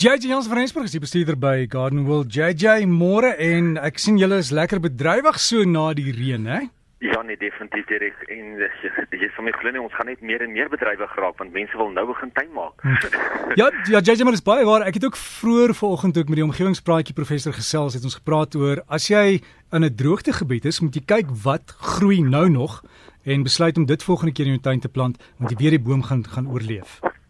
JJ Jans van Rensburg is die bestuurder by Garden World. JJ, môre en ek sien julle is lekker bedrywig so na die reën, hè? Ja, nee, definitief direk en jy sê my glo nie ons gaan net meer en meer bedrywig raak want mense wil nou begin tuin maak. ja, ja, JJ maar dis baie waar. Ek het ook vroeër vanoggend ook met die omgewingspraatjie professor gesels het ons gepraat oor as jy in 'n droogtegebied is, moet jy kyk wat groei nou nog en besluit om dit volgende keer in jou tuin te plant want jy weet die boom gaan gaan oorleef.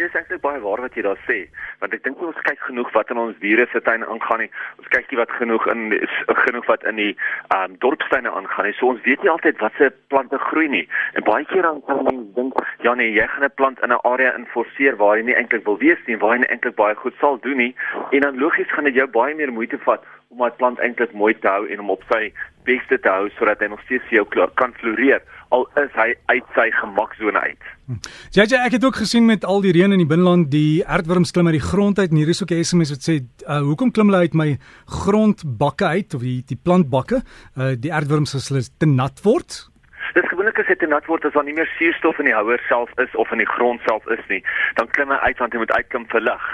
Ja, dit is eintlik baie waar wat jy daar sê, want ek dink ons kyk genoeg wat in ons diere se tuin aangaan nie. Ons kyk nie wat genoeg in is genoeg wat in die ehm um, dorpstuine aangaan nie. So ons weet nie altyd wat se plante groei nie. En baie keer dan kan mens dink, ja nee, jy gaan 'n plant in 'n area inforceer waar jy nie eintlik wil wees nie, waar jy eintlik baie goed sal doen nie. En dan logies gaan dit jou baie meer moeite vat om daai plant eintlik mooi te hou en om op sy beste te hou sodat hy nog steeds jou kan floreer al is hy uit sy gemaksone uit. Ja, ja, ek het ook gesien met al die reën in die binneland, die aardwurms klim uit die grond uit hier is ook 'n SMS wat sê, uh, "Hoekom klim hulle uit my grondbakke uit of die die plantbakke? Uh, die aardwurms as hulle te nat word?" Dis gewoonlik as dit te nat word as daar nie meer suurstof in die houer self is of in die grond self is nie, dan klim hy uit want hy moet uitklim vir lig,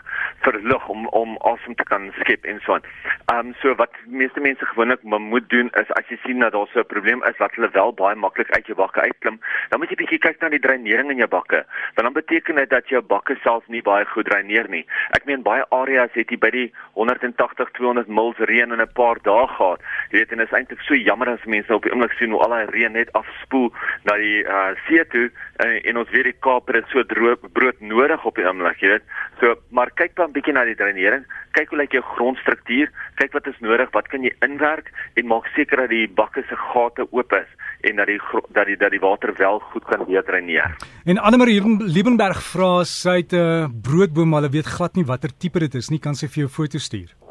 vir lug om om asem te kan skep en so aan. Ehm um, so wat meeste mense gewoonlik moet doen is as jy sien dat daar so 'n probleem is wat hulle wel baie maklik uit jou bakke uitklim, dan moet jy bietjie kyk na die dreinering in jou bakke. Want dan beteken dit dat jou bakke self nie baie goed dreineer nie. Ek meen baie areas het jy by die 180 200 mils reën in 'n paar dae gehad. Jy weet en dit is eintlik so jammer as mense op die oomblik sien hoe al daai reën net af spoel na die uh, see toe en, en ons weet die Kaap het so droog brood nodig op die oomblik, jy weet. So, maar kyk dan bietjie na die dreinering, kyk hoe lyk jou grondstruktuur, kyk wat is nodig, wat kan jy inwerk en maak seker dat die bakke se gate oop is en dat die dat die dat die water wel goed kan weer dreineer. En Annemarie Liebenberg vra sy het 'n uh, broodboom, maar hulle weet glad nie watter tipe dit is nie, kan sy vir jou foto stuur?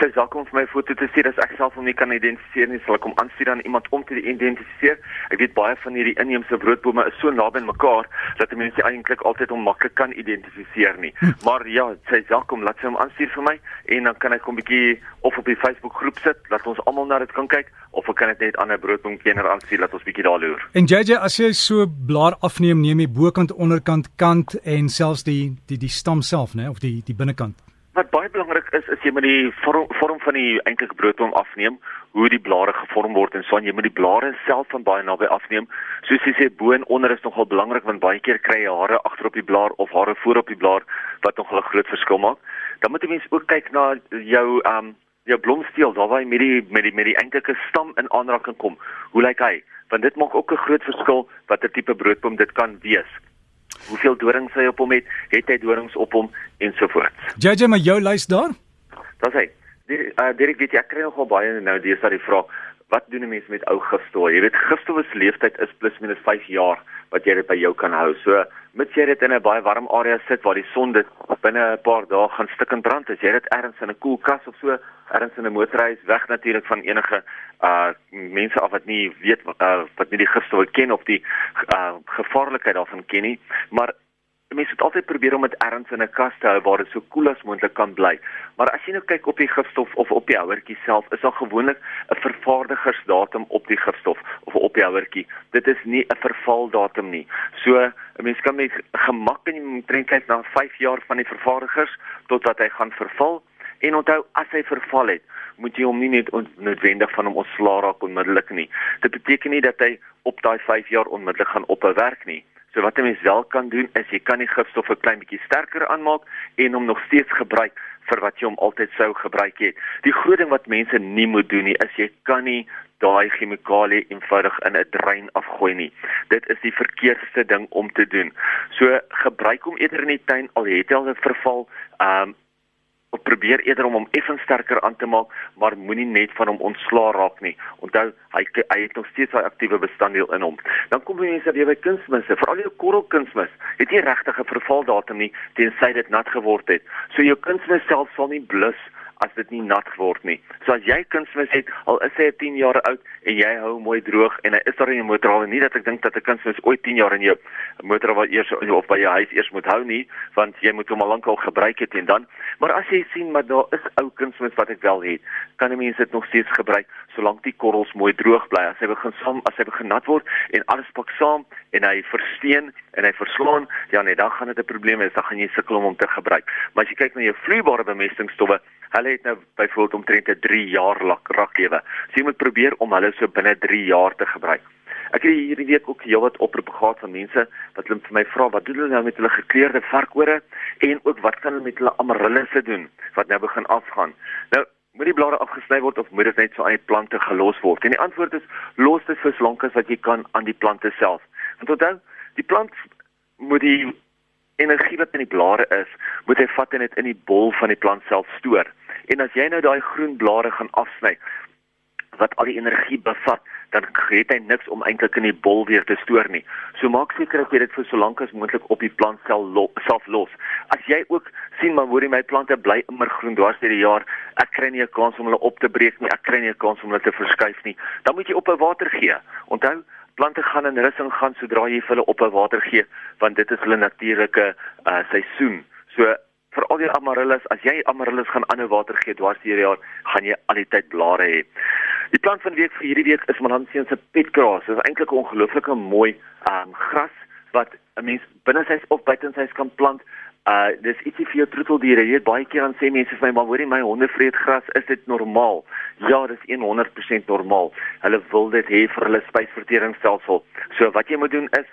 Sy sal kom vir my foto te stuur as ek self hom nie kan identifiseer nie, sal ek hom aanstuur aan iemand om te identifiseer. Ek weet baie van hierdie inheemse broodbome is so naby aan mekaar dat mense eintlik altyd hom maklik kan identifiseer nie. Hm. Maar ja, sy sal kom laat sy hom aanstuur vir my en dan kan ek hom bietjie of op die Facebook groep sit dat ons almal na dit kan kyk of ek kan dit net aan 'n broodboomkenner aanstuur dat ons bietjie daar loer. En JJ, as jy so blaar afneem, neem jy bokant, onderkant, kant en selfs die die die stam self, né, of die die binnekant. Wat baie belangrik is, is jy moet die vorm, vorm van die enkelike broodboom afneem, hoe die blare gevorm word en so aan jy moet die blare self van baie naby afneem. Soos jy sê bo en onder is nogal belangrik want baie keer kry jy hare agter op die blaar of hare voor op die blaar wat nogal 'n groot verskil maak. Dan moet jy mens ook kyk na jou um jou blomsteel, daar waar jy met die met die met die enkelike stam in aanraking kom. Hoe lyk hy? Want dit maak ook 'n groot verskil watter tipe broodboom dit kan wees hoeveel dorings hy op hom het, het hy dorings op hom ensovoorts. JJ, maar jou lys daar? Daar's hy. Dirk, uh, Dirk weet jy ek kry nogal baie nou deesdae die vraag wat doen 'n mens met ou gifstof? Jy weet gifstof se lewensduur is plus minus 5 jaar wat jy dit by jou kan hou. So mits jy dit in 'n baie warm area sit waar die son dit binne 'n paar dae gaan stik en brand, as jy dit ergens in 'n koel kas of so ergens in 'n motorhuis weg natuurlik van enige uh mense af wat nie weet uh, wat nie die gifstof ken of die uh gevaarlikheid daarvan ken nie, maar mense moet altyd probeer om dit ergens in 'n kas te hou waar dit so koel as moontlik kan bly. Maar as jy nou kyk op die gifstof of op die houertjie self, is daar gewoonlik 'n vervaardigersdatum op die gifstof of op die houertjie. Dit is nie 'n vervaldatum nie. So 'n mens kan met gemak in die trend kyk na 5 jaar van die vervaardigers totdat hy gaan verval. En onthou, as hy verval het, moet jy hom nie net noodwendig van hom ontslaa raak onmiddellik nie. Dit beteken nie dat hy op daai 5 jaar onmiddellik gaan ophou werk nie. So wat 'n mens wel kan doen is jy kan die gifstof 'n klein bietjie sterker aanmaak en hom nog steeds gebruik vir wat jy hom altyd sou gebruik het. Die groot ding wat mense nie moet doen nie is jy kan nie daai chemikalie eenvoudig in 'n drein afgooi nie. Dit is die verkeerdste ding om te doen. So gebruik hom eerder in die tuin al het hy al 'n verval, ehm um, probeer eerder om hom effens sterker aan te maak, maar moenie net van hom ontslaa raak nie. Onthou, hy hy het nog steeds sy aktiewe bestanddeel in hom. Dan kom mense weer by kunsmisse, veral jou korrelkunsmis. Het nie regtig 'n vervaldatum nie tensy dit nat geword het. So jou kunsmis self sal nie blus as dit nie nat word nie. So as jy kunsmis het, al is hy 10 jaar oud en jy hou mooi droog en hy is daar in jou motor al nie dat ek dink dat 'n kunsmis ooit 10 jaar in jou motor wat eers of by jou huis eers moet hou nie, want jy moet hom al lank al gebruik het en dan. Maar as jy sien maar daar is ou kunsmis wat ek wel het, kan 'n mens dit nog steeds gebruik solank die korrels mooi droog bly. As hy begin saam, as hy begin nat word en alles pak saam en hy versteen en hy verslaan, ja nee, dan gaan dit 'n probleem wees, dan gaan jy sukkel om hom te gebruik. Maar as jy kyk na jou vloeibare bemestingsstowwe, hulle het nou byvoorbeeld omtrent 'n 3 jaar lak raklewe. So jy moet probeer om hulle so binne 3 jaar te gebruik. Ek het hierdie week ook heelwat oproepe gehad van mense wat hulle vir my vra wat doen hulle nou met hulle gekleurde varkore en ook wat kan hulle met hulle amarillisse doen wat nou begin afgaan. Nou moet die blare afgesny word of moet dit net so aan die plante gelos word? En die antwoord is los dit vir solank as wat jy kan aan die plante self. Want onthou, die plant moet die energie wat in die blare is, moet hy vat en dit in die bol van die plant self stoor. En as jy nou daai groen blare gaan afsny wat al die energie bevat, dan het hy niks om eintlik in die bol weer te stoor nie. So maak seker dat jy dit vir so lank as moontlik op die plant sel lo self los. As jy ook sien maar hoorie my plante bly immer groen dwars deur die jaar, ek kry nie 'n kans om hulle op te breek nie, ek kry nie 'n kans om hulle te verskuif nie, dan moet jy op 'n water gee. Onthou, plante gaan in rus gaan sodra jy vir hulle op 'n water gee, want dit is hulle natuurlike uh, seisoen. So vir al die amaryllis, as jy amaryllis gaan aanhou water gee dwars deur die jaar, gaan jy al die tyd blare hê. Die plant van die week vir hierdie week is Malansian se petgras. Dit is eintlik 'n ongelooflike mooi um gras wat 'n mens binne sy of buite sy kan plant. Uh dis ietsie vir jou troeteldiere. Jy weet baie keer dan sê mense vir my, "Maar hoorie, my honde vreet gras. Is dit normaal?" Ja, dis 100% normaal. Hulle wil dit hê vir hulle spysverteringsstelsel. So wat jy moet doen is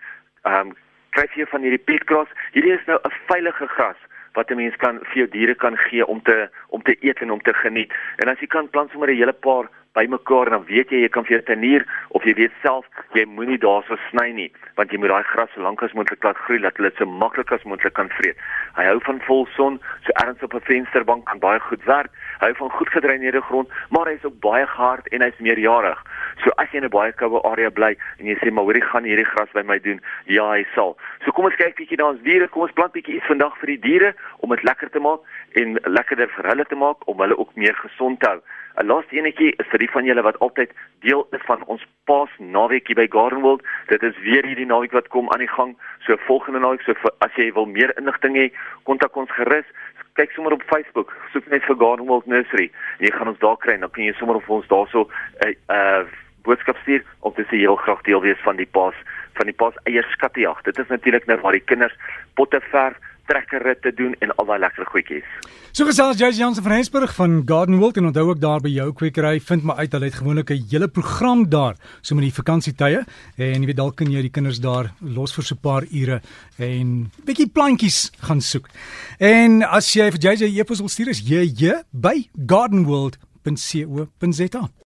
um kry jy van hierdie petgras. Hierdie is nou 'n veilige gras wat 'n mens kan vir jou diere kan gee om te om te eet en om te geniet. En as jy kan plant sommer 'n hele paar bymekaar en dan weet jy jy kan vir jou tuinier of jy weet self jy moenie daarso sny nie want jy moet daai gras so lank as moontlik laat groei dat hulle dit so maklik as moontlik kan vreet. Hy hou van volson, so erns op 'n vensterbank kan baie goed werk. Hy hou van goed gedreineerde grond, maar hy is ook baie gehard en hy's meerjarig. So as jy in 'n baie koue area bly en jy sê maar hoorie gaan hierdie gras by my doen, ja, hy sal. So kom ons kyk bietjie na ons diere. Kom ons plant bietjie iets vandag vir die diere om dit lekker te maak en lekkerder vir hulle te maak om hulle ook meer gesond te hou. 'n Laaste enetjie is vir die van julle wat altyd deel is van ons Paas naweekie by Garden World. Dit is weer hierdie naweek wat kom aan die gang. So volgende naweek, so vir, as jy wil meer inligting hê, kontak ons gerus. Kyk sommer op Facebook, soek net vir Garden World Nursery. Jy gaan ons daar kry en dan kan jy sommer op ons daarso 'n uh, uh, boodskap stuur of dis heel graag deel wees van die Paas van die Paas eierskattejag. Dit is natuurlik nou waar die kinders potte verf trekkerritte doen en al daai lekker goedjies. So gesels Jay Jansen van Rensburg van Garden World en onthou ook daar by jou kwekery vind maar uit hulle het gewoonlik 'n hele program daar so met die vakansietye en jy weet dalk kan jy die kinders daar los vir so 'n paar ure en bietjie plantjies gaan soek. En as jy vir JJ e-pos wil stuur is jy by gardenworld.co.za